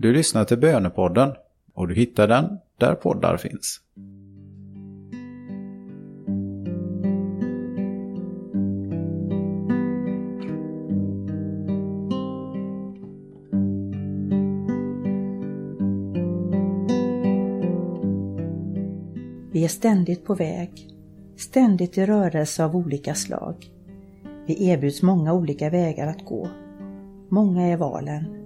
Du lyssnar till Bönepodden och du hittar den där poddar finns. Vi är ständigt på väg, ständigt i rörelse av olika slag. Vi erbjuds många olika vägar att gå. Många är valen,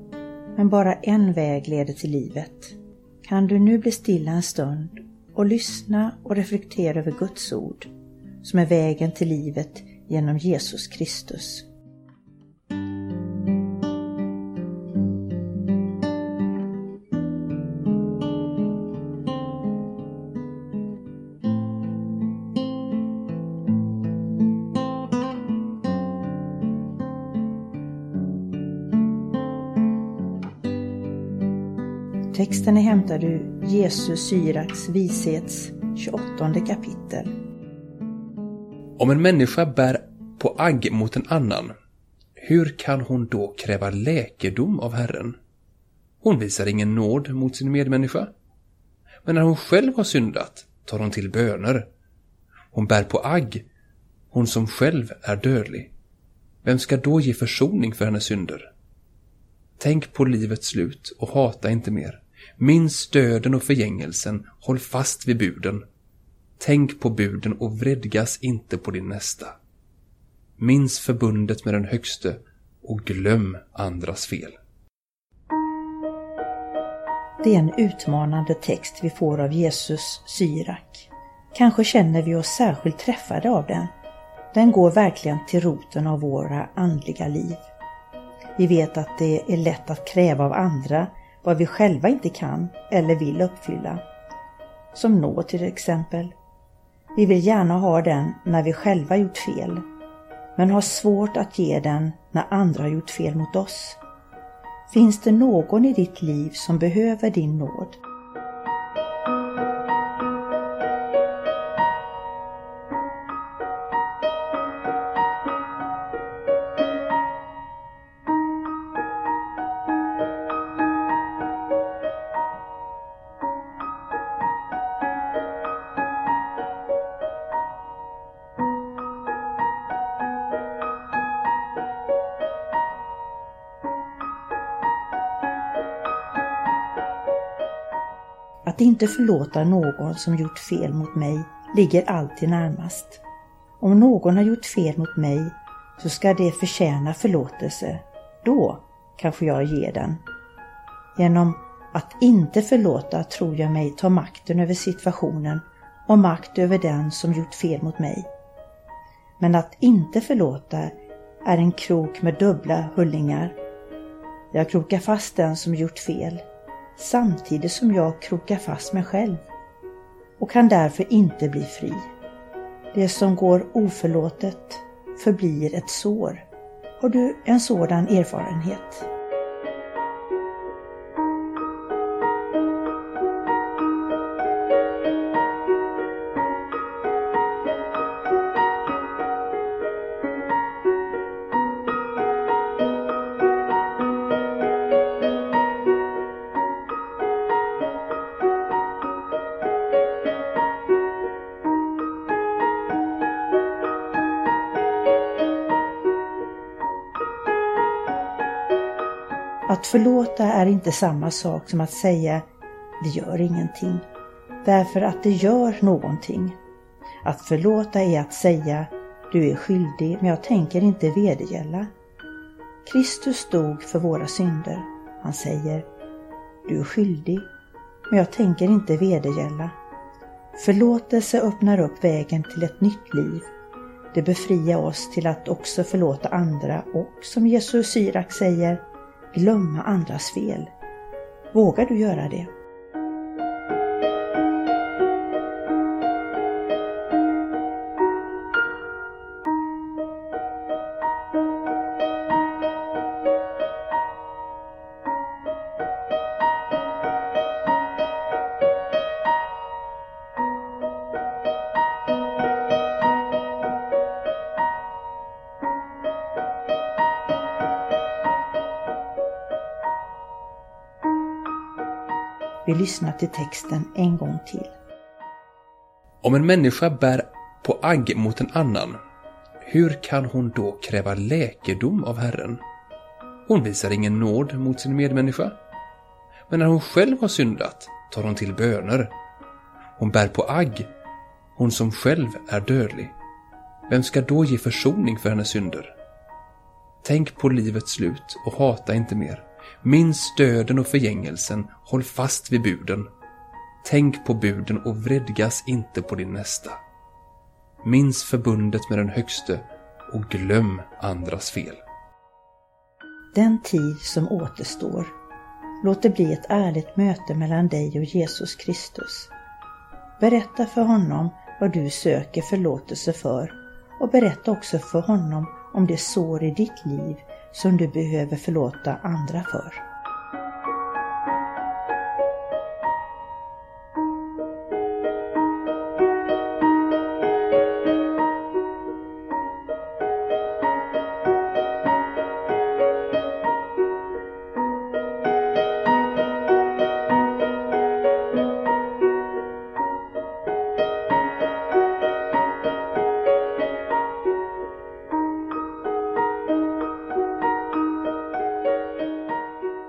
men bara en väg leder till livet. Kan du nu bli stilla en stund och lyssna och reflektera över Guds ord, som är vägen till livet genom Jesus Kristus. Texten är hämtad ur Jesus Syraks vishets 28 kapitel. Om en människa bär på agg mot en annan, hur kan hon då kräva läkedom av Herren? Hon visar ingen nåd mot sin medmänniska. Men när hon själv har syndat tar hon till böner. Hon bär på agg, hon som själv är dödlig. Vem ska då ge försoning för hennes synder? Tänk på livets slut och hata inte mer. Minns döden och förgängelsen, håll fast vid buden. Tänk på buden och vredgas inte på din nästa. Minns förbundet med den högste och glöm andras fel. Det är en utmanande text vi får av Jesus Syrak. Kanske känner vi oss särskilt träffade av den. Den går verkligen till roten av våra andliga liv. Vi vet att det är lätt att kräva av andra vad vi själva inte kan eller vill uppfylla. Som nåd till exempel. Vi vill gärna ha den när vi själva gjort fel, men har svårt att ge den när andra har gjort fel mot oss. Finns det någon i ditt liv som behöver din nåd? Att inte förlåta någon som gjort fel mot mig ligger alltid närmast. Om någon har gjort fel mot mig så ska det förtjäna förlåtelse. Då kanske jag ger den. Genom att inte förlåta tror jag mig ta makten över situationen och makt över den som gjort fel mot mig. Men att inte förlåta är en krok med dubbla hullingar. Jag krokar fast den som gjort fel samtidigt som jag krokar fast mig själv och kan därför inte bli fri. Det som går oförlåtet förblir ett sår. Har du en sådan erfarenhet? Att förlåta är inte samma sak som att säga det gör ingenting, därför att det gör någonting. Att förlåta är att säga du är skyldig men jag tänker inte vedergälla. Kristus dog för våra synder. Han säger du är skyldig men jag tänker inte vedergälla. Förlåtelse öppnar upp vägen till ett nytt liv. Det befriar oss till att också förlåta andra och som Jesus Syrak säger glömma andras fel. Vågar du göra det? Vi lyssnar till texten en gång till. Om en människa bär på agg mot en annan, hur kan hon då kräva läkedom av Herren? Hon visar ingen nåd mot sin medmänniska. Men när hon själv har syndat tar hon till böner. Hon bär på agg, hon som själv är dödlig. Vem ska då ge försoning för hennes synder? Tänk på livets slut och hata inte mer. Minns döden och förgängelsen, håll fast vid buden. Tänk på buden och vredgas inte på din nästa. Minns förbundet med den högste och glöm andras fel. Den tid som återstår. Låt det bli ett ärligt möte mellan dig och Jesus Kristus. Berätta för honom vad du söker förlåtelse för och berätta också för honom om det sår i ditt liv som du behöver förlåta andra för.